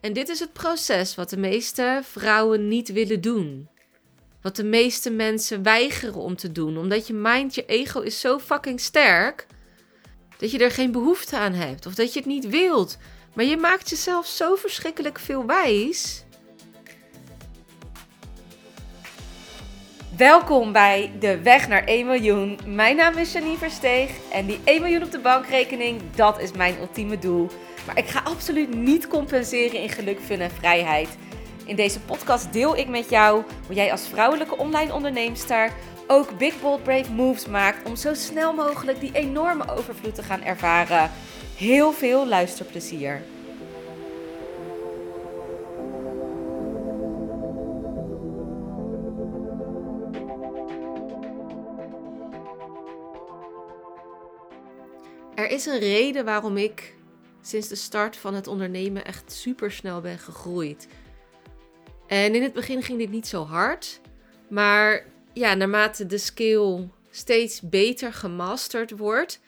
En dit is het proces wat de meeste vrouwen niet willen doen. Wat de meeste mensen weigeren om te doen. Omdat je mind, je ego is zo fucking sterk. Dat je er geen behoefte aan hebt. Of dat je het niet wilt. Maar je maakt jezelf zo verschrikkelijk veel wijs. Welkom bij De Weg naar 1 miljoen. Mijn naam is Janine Versteeg en die 1 miljoen op de bankrekening, dat is mijn ultieme doel. Maar ik ga absoluut niet compenseren in geluk, fun en vrijheid. In deze podcast deel ik met jou hoe jij als vrouwelijke online onderneemster ook big bold brave moves maakt om zo snel mogelijk die enorme overvloed te gaan ervaren. Heel veel luisterplezier. Er is een reden waarom ik sinds de start van het ondernemen echt super snel ben gegroeid. En in het begin ging dit niet zo hard. Maar ja, naarmate de skill steeds beter gemasterd wordt,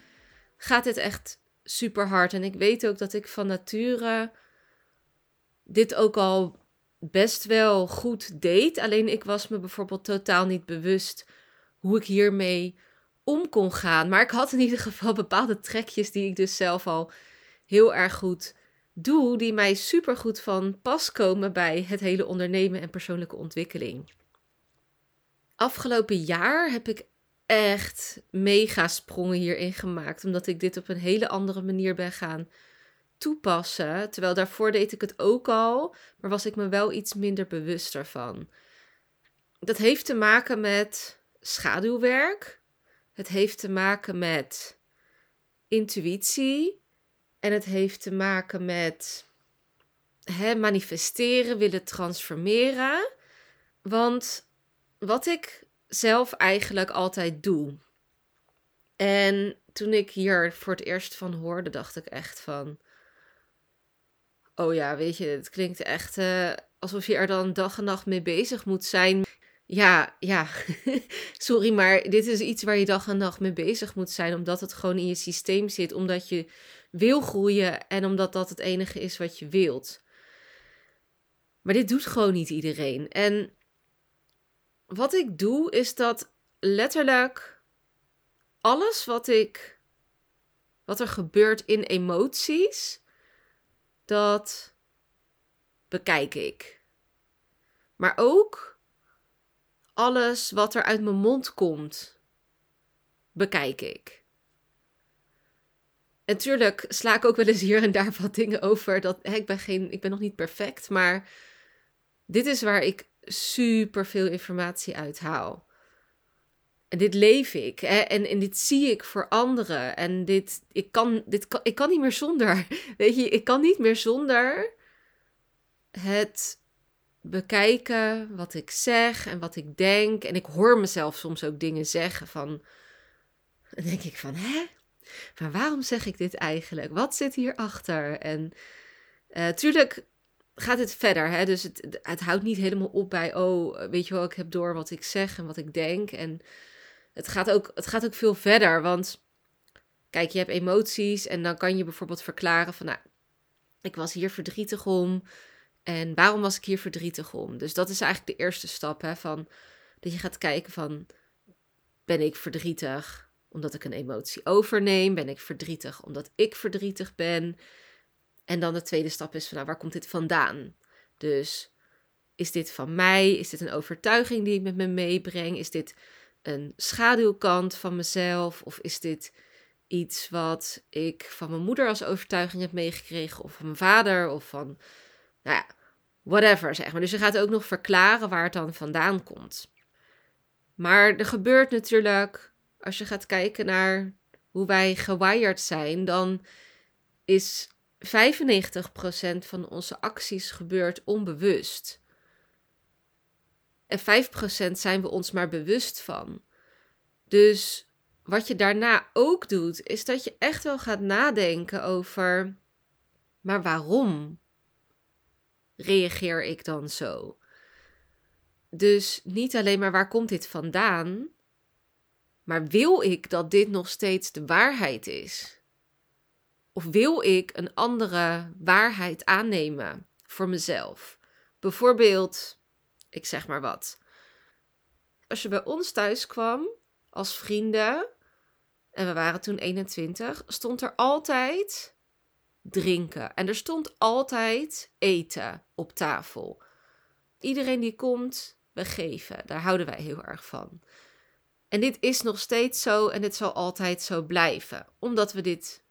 gaat het echt super hard. En ik weet ook dat ik van nature dit ook al best wel goed deed. Alleen ik was me bijvoorbeeld totaal niet bewust hoe ik hiermee om kon gaan. Maar ik had in ieder geval bepaalde trekjes die ik dus zelf al heel erg goed doe, die mij super goed van pas komen bij het hele ondernemen en persoonlijke ontwikkeling. Afgelopen jaar heb ik echt mega sprongen hierin gemaakt, omdat ik dit op een hele andere manier ben gaan toepassen. Terwijl daarvoor deed ik het ook al, maar was ik me wel iets minder bewust ervan. Dat heeft te maken met schaduwwerk. Het heeft te maken met intuïtie. En het heeft te maken met hè, manifesteren, willen transformeren. Want wat ik zelf eigenlijk altijd doe. En toen ik hier voor het eerst van hoorde, dacht ik echt van. Oh ja, weet je, het klinkt echt uh, alsof je er dan dag en nacht mee bezig moet zijn. Ja, ja, sorry, maar dit is iets waar je dag en nacht mee bezig moet zijn, omdat het gewoon in je systeem zit, omdat je wil groeien en omdat dat het enige is wat je wilt. Maar dit doet gewoon niet iedereen. En wat ik doe is dat letterlijk alles wat ik wat er gebeurt in emoties dat bekijk ik. Maar ook alles wat er uit mijn mond komt bekijk ik. En tuurlijk sla ik ook wel eens hier en daar wat dingen over. Dat, hè, ik, ben geen, ik ben nog niet perfect, maar dit is waar ik super veel informatie uit haal. En dit leef ik. Hè? En, en dit zie ik voor anderen. En dit, ik, kan, dit kan, ik kan niet meer zonder. Weet je, ik kan niet meer zonder het bekijken wat ik zeg en wat ik denk. En ik hoor mezelf soms ook dingen zeggen van. Dan denk ik van, hè? Maar waarom zeg ik dit eigenlijk? Wat zit hierachter? En uh, tuurlijk gaat het verder. Hè? Dus het, het houdt niet helemaal op bij, oh, weet je wel, ik heb door wat ik zeg en wat ik denk. En het gaat ook, het gaat ook veel verder. Want kijk, je hebt emoties en dan kan je bijvoorbeeld verklaren van, nou, ik was hier verdrietig om. En waarom was ik hier verdrietig om? Dus dat is eigenlijk de eerste stap, hè, van dat je gaat kijken van, ben ik verdrietig? Omdat ik een emotie overneem? Ben ik verdrietig omdat ik verdrietig ben? En dan de tweede stap is van nou, waar komt dit vandaan? Dus is dit van mij? Is dit een overtuiging die ik met me meebreng? Is dit een schaduwkant van mezelf? Of is dit iets wat ik van mijn moeder als overtuiging heb meegekregen? Of van mijn vader? Of van, nou ja, whatever zeg maar. Dus je gaat ook nog verklaren waar het dan vandaan komt. Maar er gebeurt natuurlijk als je gaat kijken naar hoe wij gewired zijn, dan is 95% van onze acties gebeurt onbewust. En 5% zijn we ons maar bewust van. Dus wat je daarna ook doet, is dat je echt wel gaat nadenken over: maar waarom reageer ik dan zo? Dus niet alleen maar waar komt dit vandaan, maar wil ik dat dit nog steeds de waarheid is? Of wil ik een andere waarheid aannemen voor mezelf. Bijvoorbeeld, ik zeg maar wat. Als je bij ons thuis kwam als vrienden, en we waren toen 21, stond er altijd drinken. En er stond altijd eten op tafel. Iedereen die komt, we geven. Daar houden wij heel erg van. En dit is nog steeds zo en dit zal altijd zo blijven. Omdat we dit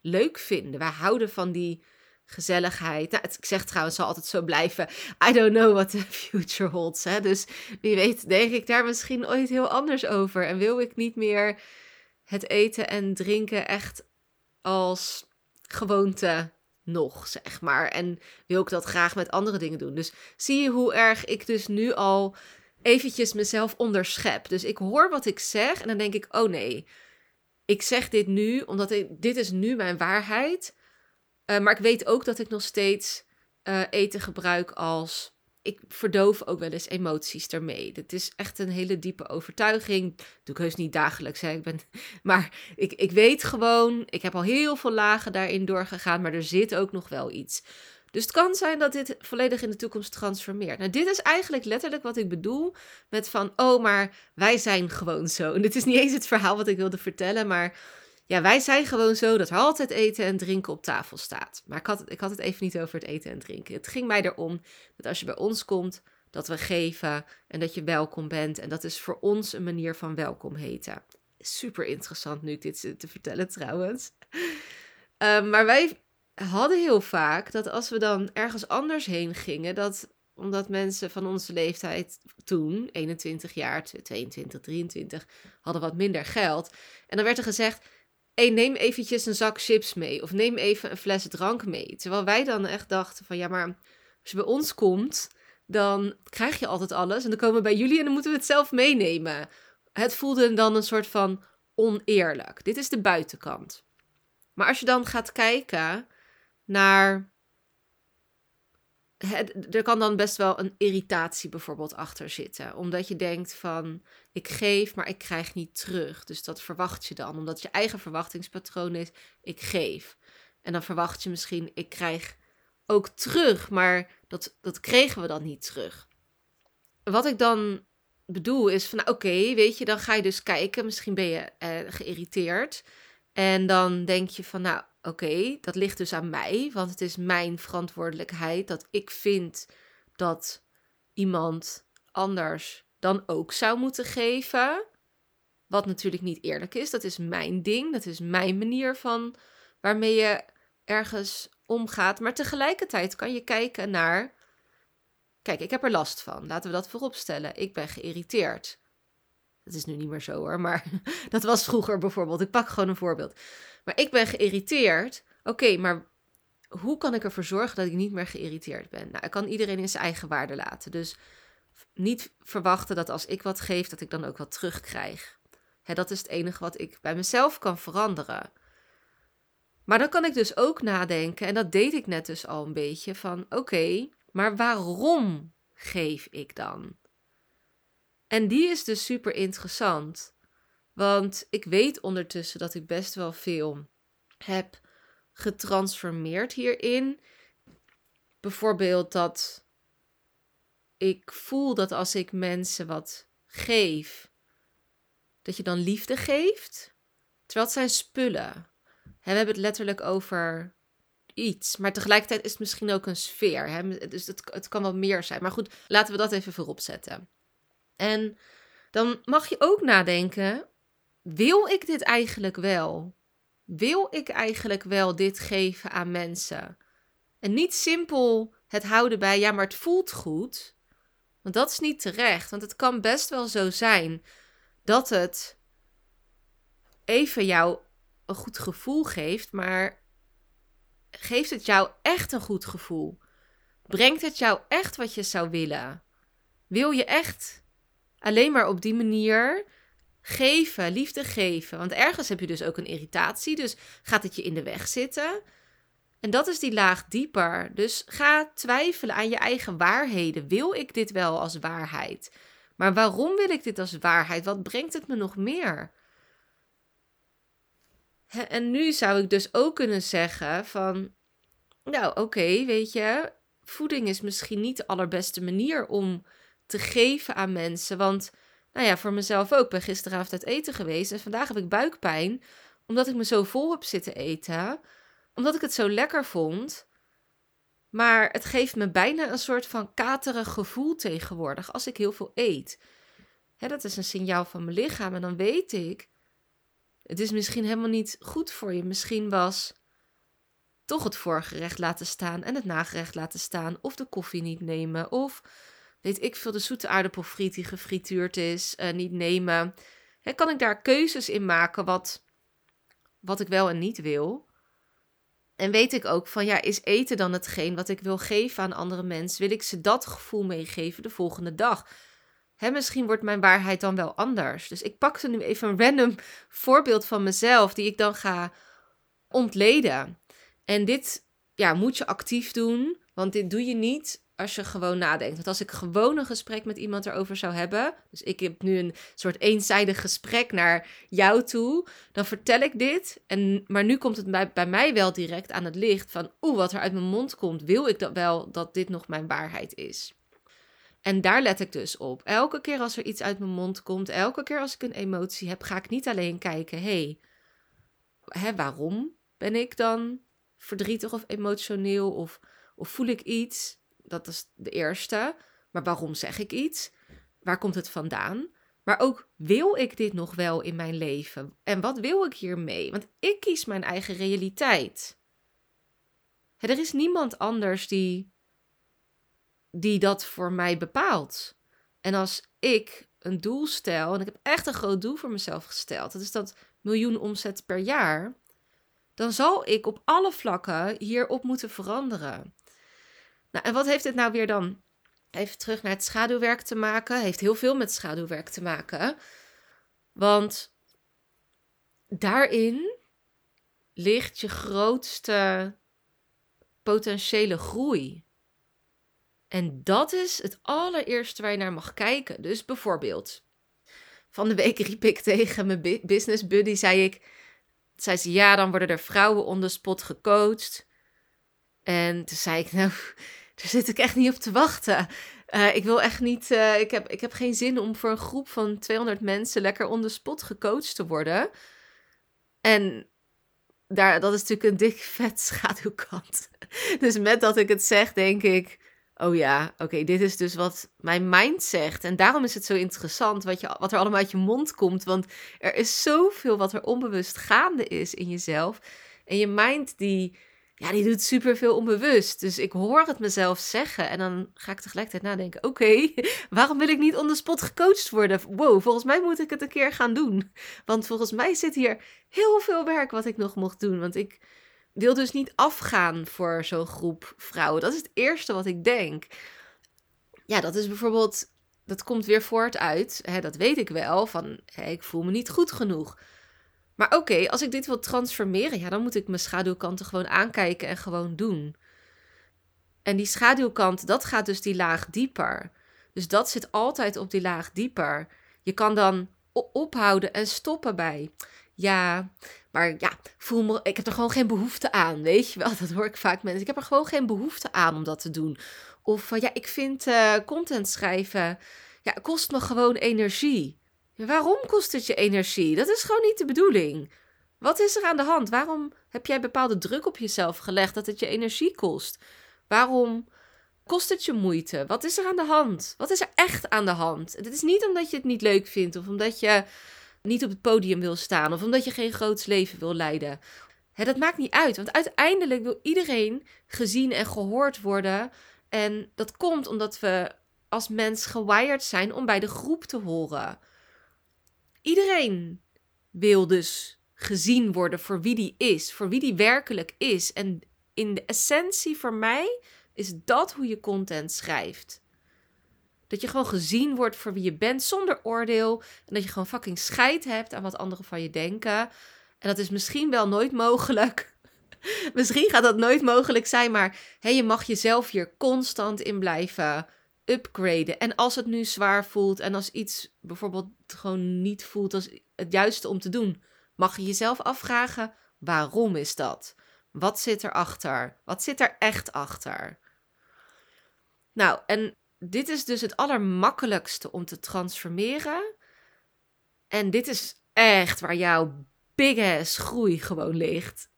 leuk vinden. Wij houden van die gezelligheid. Nou, ik zeg trouwens, zal altijd zo blijven. I don't know what the future holds. Hè? Dus wie weet, denk ik daar misschien ooit heel anders over. En wil ik niet meer het eten en drinken echt als gewoonte nog, zeg maar. En wil ik dat graag met andere dingen doen. Dus zie je hoe erg ik dus nu al eventjes mezelf onderschep. Dus ik hoor wat ik zeg en dan denk ik, oh nee, ik zeg dit nu omdat dit is nu mijn waarheid. Uh, maar ik weet ook dat ik nog steeds uh, eten gebruik als. Ik verdoof ook wel eens emoties ermee. Het is echt een hele diepe overtuiging. Dat doe ik heus niet dagelijks. Hè. Ik ben, maar ik, ik weet gewoon, ik heb al heel veel lagen daarin doorgegaan, maar er zit ook nog wel iets. Dus het kan zijn dat dit volledig in de toekomst transformeert. Nou, dit is eigenlijk letterlijk wat ik bedoel met van, oh, maar wij zijn gewoon zo. En dit is niet eens het verhaal wat ik wilde vertellen, maar ja, wij zijn gewoon zo dat er altijd eten en drinken op tafel staat. Maar ik had, ik had het even niet over het eten en drinken. Het ging mij erom dat als je bij ons komt, dat we geven en dat je welkom bent. En dat is voor ons een manier van welkom heten. Super interessant nu ik dit te vertellen trouwens. Um, maar wij hadden heel vaak dat als we dan ergens anders heen gingen, dat omdat mensen van onze leeftijd toen, 21 jaar, 22, 23, hadden wat minder geld. En dan werd er gezegd, hey, neem eventjes een zak chips mee of neem even een fles drank mee. Terwijl wij dan echt dachten van, ja, maar als je bij ons komt, dan krijg je altijd alles. En dan komen we bij jullie en dan moeten we het zelf meenemen. Het voelde dan een soort van oneerlijk. Dit is de buitenkant. Maar als je dan gaat kijken naar. er kan dan best wel een irritatie bijvoorbeeld achter zitten. Omdat je denkt van ik geef, maar ik krijg niet terug. Dus dat verwacht je dan. Omdat je eigen verwachtingspatroon is, ik geef. En dan verwacht je misschien, ik krijg ook terug, maar dat, dat kregen we dan niet terug. Wat ik dan bedoel is van, oké, weet je, dan ga je dus kijken. Misschien ben je eh, geïrriteerd. En dan denk je van, nou, oké, dat ligt dus aan mij, want het is mijn verantwoordelijkheid dat ik vind dat iemand anders dan ook zou moeten geven. Wat natuurlijk niet eerlijk is. Dat is mijn ding. Dat is mijn manier van waarmee je ergens omgaat. Maar tegelijkertijd kan je kijken naar. Kijk, ik heb er last van. Laten we dat voorop stellen. Ik ben geïrriteerd. Dat is nu niet meer zo hoor, maar dat was vroeger bijvoorbeeld. Ik pak gewoon een voorbeeld. Maar ik ben geïrriteerd. Oké, maar hoe kan ik ervoor zorgen dat ik niet meer geïrriteerd ben? Nou, ik kan iedereen in zijn eigen waarde laten. Dus niet verwachten dat als ik wat geef, dat ik dan ook wat terugkrijg. Hè, dat is het enige wat ik bij mezelf kan veranderen. Maar dan kan ik dus ook nadenken, en dat deed ik net dus al een beetje, van oké, maar waarom geef ik dan? En die is dus super interessant. Want ik weet ondertussen dat ik best wel veel heb getransformeerd hierin. Bijvoorbeeld dat ik voel dat als ik mensen wat geef, dat je dan liefde geeft. Terwijl het zijn spullen. we hebben het letterlijk over iets. Maar tegelijkertijd is het misschien ook een sfeer. Hè? Dus het, het kan wel meer zijn. Maar goed, laten we dat even voorop zetten. En dan mag je ook nadenken: wil ik dit eigenlijk wel? Wil ik eigenlijk wel dit geven aan mensen? En niet simpel het houden bij, ja, maar het voelt goed. Want dat is niet terecht. Want het kan best wel zo zijn dat het even jou een goed gevoel geeft, maar geeft het jou echt een goed gevoel? Brengt het jou echt wat je zou willen? Wil je echt alleen maar op die manier geven, liefde geven? Want ergens heb je dus ook een irritatie, dus gaat het je in de weg zitten? En dat is die laag dieper. Dus ga twijfelen aan je eigen waarheden. Wil ik dit wel als waarheid? Maar waarom wil ik dit als waarheid? Wat brengt het me nog meer? En nu zou ik dus ook kunnen zeggen van, nou oké, weet je, voeding is misschien niet de allerbeste manier om te geven aan mensen. Want, nou ja, voor mezelf ook. Ik ben gisteravond uit eten geweest en vandaag heb ik buikpijn. Omdat ik me zo vol heb zitten eten. Omdat ik het zo lekker vond. Maar het geeft me bijna een soort van katerig gevoel tegenwoordig als ik heel veel eet. Dat is een signaal van mijn lichaam. En dan weet ik, het is misschien helemaal niet goed voor je. Misschien was toch het voorgerecht laten staan en het nagerecht laten staan. Of de koffie niet nemen. Of weet ik veel, de zoete aardappelfriet die gefrituurd is, uh, niet nemen. Hè, kan ik daar keuzes in maken wat, wat ik wel en niet wil? En weet ik ook van, ja, is eten dan hetgeen wat ik wil geven aan andere mensen? Wil ik ze dat gevoel meegeven de volgende dag? Hè, misschien wordt mijn waarheid dan wel anders. Dus ik pakte nu even een random voorbeeld van mezelf, die ik dan ga ontleden. En dit ja, moet je actief doen, want dit doe je niet als je gewoon nadenkt. Want als ik gewoon een gesprek met iemand erover zou hebben, dus ik heb nu een soort eenzijdig gesprek naar jou toe, dan vertel ik dit. En, maar nu komt het bij, mij wel direct aan het licht van, oeh, wat er uit mijn mond komt, wil ik dat wel dat dit nog mijn waarheid is. En daar let ik dus op. Elke keer als er iets uit mijn mond komt, elke keer als ik een emotie heb, ga ik niet alleen kijken, hé, hey, waarom ben ik dan verdrietig of emotioneel of, of voel ik iets? Dat is de eerste. Maar waarom zeg ik iets? Waar komt het vandaan? Maar ook, wil ik dit nog wel in mijn leven? En wat wil ik hiermee? Want ik kies mijn eigen realiteit. er is niemand anders die, die dat voor mij bepaalt. En als ik een doel stel, en ik heb echt een groot doel voor mezelf gesteld, dat is dat miljoen omzet per jaar, dan zal ik op alle vlakken hierop moeten veranderen. Nou, en wat heeft dit nou weer dan? Even terug naar het schaduwwerk te maken. Heeft heel veel met schaduwwerk te maken. Want daarin ligt je grootste potentiële groei. En dat is het allereerste waar je naar mag kijken. Dus bijvoorbeeld, van de week riep ik tegen mijn business buddy, zei ik, zei ze, ja, dan worden er vrouwen on the spot gecoacht. En toen zei ik, nou, daar zit ik echt niet op te wachten. Uh, ik wil echt niet, uh, ik, heb, ik heb geen zin om voor een groep van 200 mensen lekker on the spot gecoacht te worden. En daar, dat is natuurlijk een dik vet schaduwkant. Dus met dat ik het zeg, denk ik, oh ja, oké, dit is dus wat mijn mind zegt. En daarom is het zo interessant wat, je, wat er allemaal uit je mond komt. Want er is zoveel wat er onbewust gaande is in jezelf. En je mind die ja, die doet superveel onbewust. Dus ik hoor het mezelf zeggen en dan ga ik tegelijkertijd nadenken: oké, waarom wil ik niet on the spot gecoacht worden? Wow, volgens mij moet ik het een keer gaan doen. Want volgens mij zit hier heel veel werk wat ik nog mocht doen. Want ik wil dus niet afgaan voor zo'n groep vrouwen. Dat is het eerste wat ik denk. Ja, dat is bijvoorbeeld, dat komt weer voort uit, hè, dat weet ik wel, van ik voel me niet goed genoeg. Maar oké, als ik dit wil transformeren, ja, dan moet ik mijn schaduwkanten gewoon aankijken en gewoon doen. En die schaduwkant, dat gaat dus die laag dieper. Dus dat zit altijd op die laag dieper. Je kan dan ophouden en stoppen bij. Ja, maar ja, voel me, ik heb er gewoon geen behoefte aan. Weet je wel, dat hoor ik vaak mensen. Ik heb er gewoon geen behoefte aan om dat te doen. Of uh, ja, ik vind uh, content schrijven, ja, kost me gewoon energie. Waarom kost het je energie? Dat is gewoon niet de bedoeling. Wat is er aan de hand? Waarom heb jij bepaalde druk op jezelf gelegd dat het je energie kost? Waarom kost het je moeite? Wat is er aan de hand? Wat is er echt aan de hand? Het is niet omdat je het niet leuk vindt of omdat je niet op het podium wil staan of omdat je geen groots leven wil leiden. dat maakt niet uit, want uiteindelijk wil iedereen gezien en gehoord worden. En dat komt omdat we als mens gewired zijn om bij de groep te horen. Iedereen wil dus gezien worden voor wie die is, voor wie die werkelijk is. En in de essentie voor mij is dat hoe je content schrijft. Dat je gewoon gezien wordt voor wie je bent zonder oordeel. En dat je gewoon fucking scheid hebt aan wat anderen van je denken. En dat is misschien wel nooit mogelijk. misschien gaat dat nooit mogelijk zijn, maar hey, je mag jezelf hier constant in blijven upgraden. En als het nu zwaar voelt en als iets bijvoorbeeld gewoon niet voelt als het juiste om te doen, mag je jezelf afvragen: waarom is dat? Wat zit erachter? Wat zit er echt achter? Nou, en dit is dus het allermakkelijkste om te transformeren. En dit is echt waar jouw big ass groei gewoon ligt.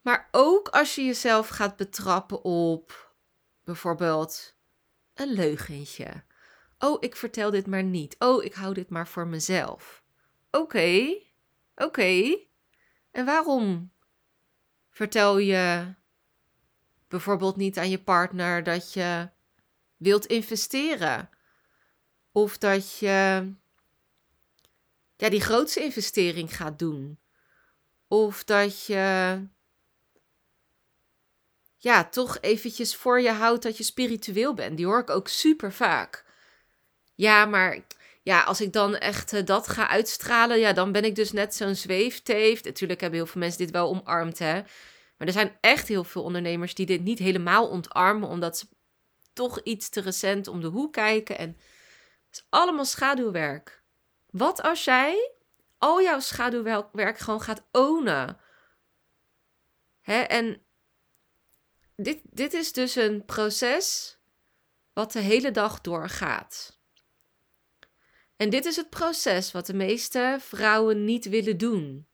Maar ook als je jezelf gaat betrappen op bijvoorbeeld een leugentje. Oh, ik vertel dit maar niet. Oh, ik hou dit maar voor mezelf. Oké, oké. En waarom vertel je bijvoorbeeld niet aan je partner dat je wilt investeren? Of dat je ja, die grootste investering gaat doen? Of dat je ja, toch eventjes voor je houdt dat je spiritueel bent. Die hoor ik ook super vaak. Ja, maar ja, als ik dan echt uh, dat ga uitstralen, ja, dan ben ik dus net zo'n zweefteef. Natuurlijk hebben heel veel mensen dit wel omarmd, hè. Maar er zijn echt heel veel ondernemers die dit niet helemaal ontarmen, omdat ze toch iets te recent om de hoek kijken. En het is allemaal schaduwwerk. Wat als jij al jouw schaduwwerk gewoon gaat ownen? Hè? En dit, dit is dus een proces wat de hele dag doorgaat. En dit is het proces wat de meeste vrouwen niet willen doen.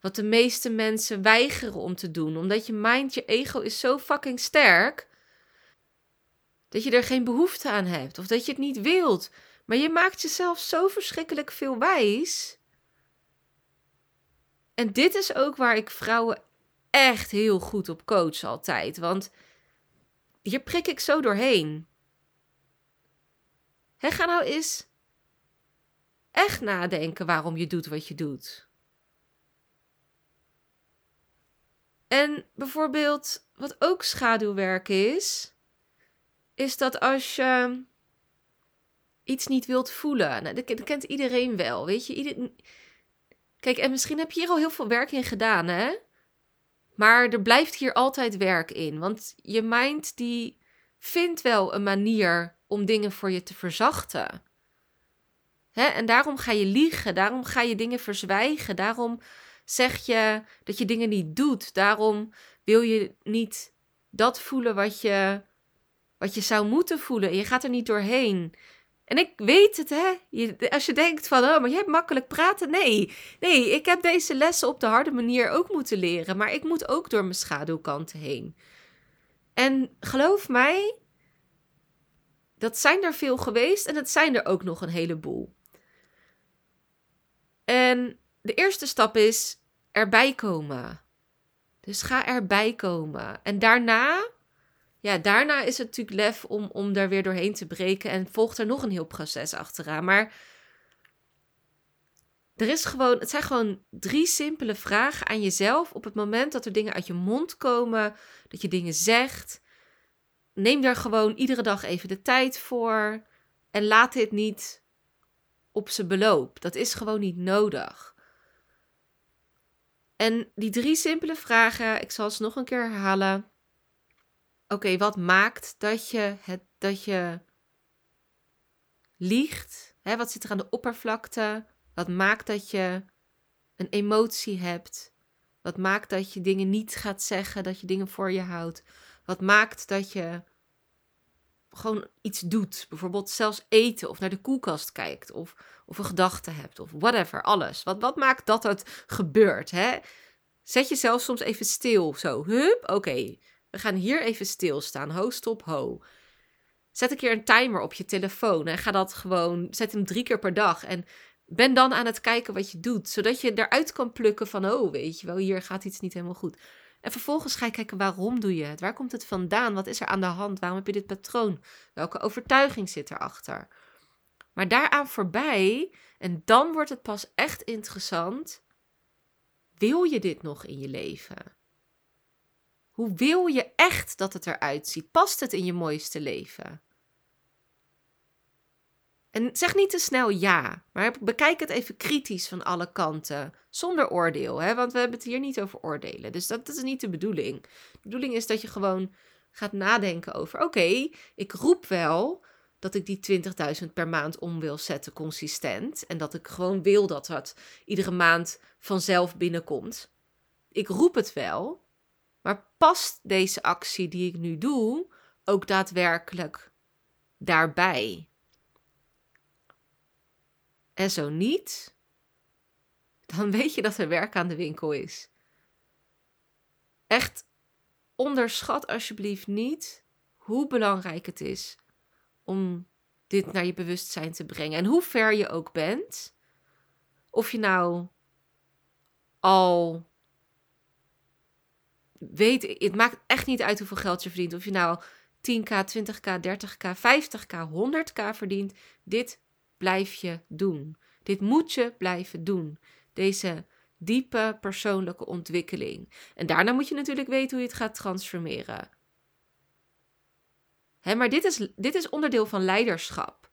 Wat de meeste mensen weigeren om te doen, omdat je mind, je ego is zo fucking sterk dat je er geen behoefte aan hebt of dat je het niet wilt. Maar je maakt jezelf zo verschrikkelijk veel wijs. En dit is ook waar ik vrouwen echt heel goed op coach altijd. Want hier prik ik zo doorheen. He, ga nou eens echt nadenken waarom je doet wat je doet. En bijvoorbeeld, wat ook schaduwwerk is, is dat als je iets niet wilt voelen. Nou, dat kent iedereen wel, weet je. Ieder... Kijk, en misschien heb je hier al heel veel werk in gedaan, hè? Maar er blijft hier altijd werk in. Want je mind die vindt wel een manier om dingen voor je te verzachten. Hè? En daarom ga je liegen, daarom ga je dingen verzwijgen, daarom zeg je dat je dingen niet doet, daarom wil je niet dat voelen wat je, wat je zou moeten voelen. je gaat er niet doorheen. En ik weet het, hè. Je, als je denkt van, oh, maar je hebt makkelijk praten. Nee, nee, ik heb deze lessen op de harde manier ook moeten leren. Maar ik moet ook door mijn schaduwkanten heen. En geloof mij, dat zijn er veel geweest en het zijn er ook nog een heleboel. En de eerste stap is erbij komen. Dus ga erbij komen. En daarna ja, daarna is het natuurlijk lef om, om daar weer doorheen te breken en volgt er nog een heel proces achteraan. Maar er is gewoon, het zijn gewoon drie simpele vragen aan jezelf op het moment dat er dingen uit je mond komen, dat je dingen zegt. Neem daar gewoon iedere dag even de tijd voor en laat dit niet op zijn beloop. Dat is gewoon niet nodig. En die drie simpele vragen, ik zal ze nog een keer herhalen. Oké, wat maakt dat je, het, dat je liegt? Wat zit er aan de oppervlakte? Wat maakt dat je een emotie hebt? Wat maakt dat je dingen niet gaat zeggen, dat je dingen voor je houdt? Wat maakt dat je gewoon iets doet? Bijvoorbeeld zelfs eten of naar de koelkast kijkt of, of een gedachte hebt of whatever, alles. Wat, wat maakt dat het gebeurt? Zet jezelf soms even stil, zo. Hup, oké. We gaan hier even stilstaan. Ho, stop, ho. Zet een keer een timer op je telefoon en ga dat gewoon, zet hem drie keer per dag. En ben dan aan het kijken wat je doet, zodat je eruit kan plukken van, oh, weet je wel, hier gaat iets niet helemaal goed. En vervolgens ga je kijken, waarom doe je het? Waar komt het vandaan? Wat is er aan de hand? Waarom heb je dit patroon? Welke overtuiging zit erachter? Maar daaraan voorbij, en dan wordt het pas echt interessant, wil je dit nog in je leven? Hoe wil je echt dat het eruit ziet? Past het in je mooiste leven? En zeg niet te snel ja, maar bekijk het even kritisch van alle kanten, zonder oordeel, hè? want we hebben het hier niet over oordelen. Dus dat, is niet de bedoeling. De bedoeling is dat je gewoon gaat nadenken over: oké, ik roep wel dat ik die 20.000 per maand om wil zetten, consistent. En dat ik gewoon wil dat dat iedere maand vanzelf binnenkomt. Ik roep het wel, maar past deze actie die ik nu doe, ook daadwerkelijk daarbij? En zo niet, dan weet je dat er werk aan de winkel is. Echt onderschat alsjeblieft niet hoe belangrijk het is om dit naar je bewustzijn te brengen. En hoe ver je ook bent, of je nou al weet, het maakt echt niet uit hoeveel geld je verdient. Of je nou 10k, 20k, 30k, 50k, 100k verdient. Dit blijf je doen. Dit moet je blijven doen. Deze diepe persoonlijke ontwikkeling. En daarna moet je natuurlijk weten hoe je het gaat transformeren. Hè, maar dit is, dit is onderdeel van leiderschap.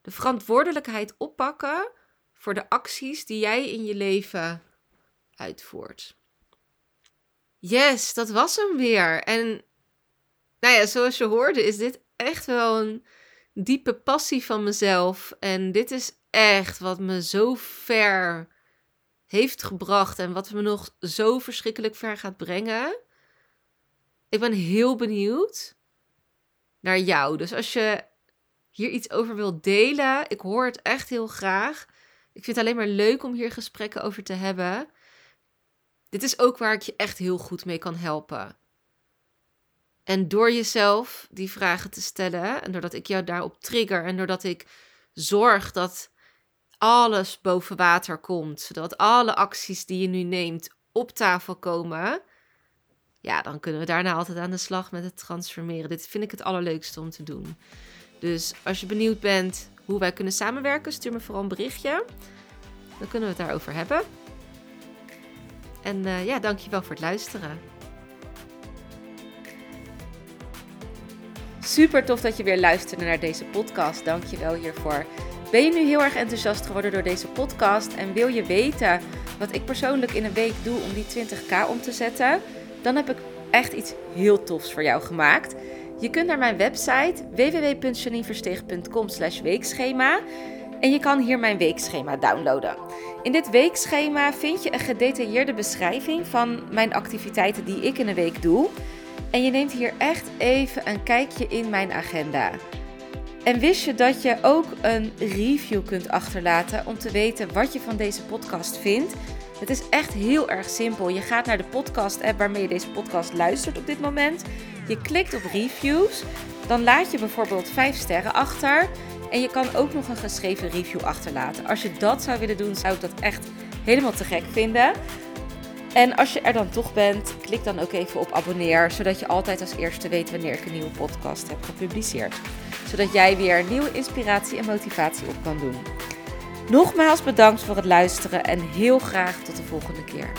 De verantwoordelijkheid oppakken voor de acties die jij in je leven uitvoert. Yes, dat was hem weer. En nou ja, zoals je hoorde, is dit echt wel een diepe passie van mezelf. En dit is echt wat me zo ver heeft gebracht en wat me nog zo verschrikkelijk ver gaat brengen. Ik ben heel benieuwd naar jou. Dus als je hier iets over wilt delen, ik hoor het echt heel graag. Ik vind het alleen maar leuk om hier gesprekken over te hebben. Dit is ook waar ik je echt heel goed mee kan helpen. En door jezelf die vragen te stellen en doordat ik jou daarop trigger en doordat ik zorg dat alles boven water komt, zodat alle acties die je nu neemt op tafel komen, ja, dan kunnen we daarna altijd aan de slag met het transformeren. Dit vind ik het allerleukste om te doen. Dus als je benieuwd bent hoe wij kunnen samenwerken, stuur me vooral een berichtje. Dan kunnen we het daarover hebben. En uh, ja, dankjewel voor het luisteren. Super tof dat je weer luisterde naar deze podcast. Dankjewel hiervoor. Ben je nu heel erg enthousiast geworden door deze podcast en wil je weten wat ik persoonlijk in een week doe om die 20k om te zetten? Dan heb ik echt iets heel tofs voor jou gemaakt. Je kunt naar mijn website www.janineversteeg.com weekschema en je kan hier mijn weekschema downloaden. In dit weekschema vind je een gedetailleerde beschrijving van mijn activiteiten die ik in een week doe. En je neemt hier echt even een kijkje in mijn agenda. En wist je dat je ook een review kunt achterlaten om te weten wat je van deze podcast vindt? Het is echt heel erg simpel. Je gaat naar de podcast-app waarmee je deze podcast luistert op dit moment. Je klikt op reviews. Dan laat je bijvoorbeeld 5 sterren achter. En je kan ook nog een geschreven review achterlaten. Als je dat zou willen doen, zou ik dat echt helemaal te gek vinden. En als je er dan toch bent, klik dan ook even op abonneer, zodat je altijd als eerste weet wanneer ik een nieuwe podcast heb gepubliceerd. Zodat jij weer nieuwe inspiratie en motivatie op kan doen. Nogmaals bedankt voor het luisteren en heel graag tot de volgende keer.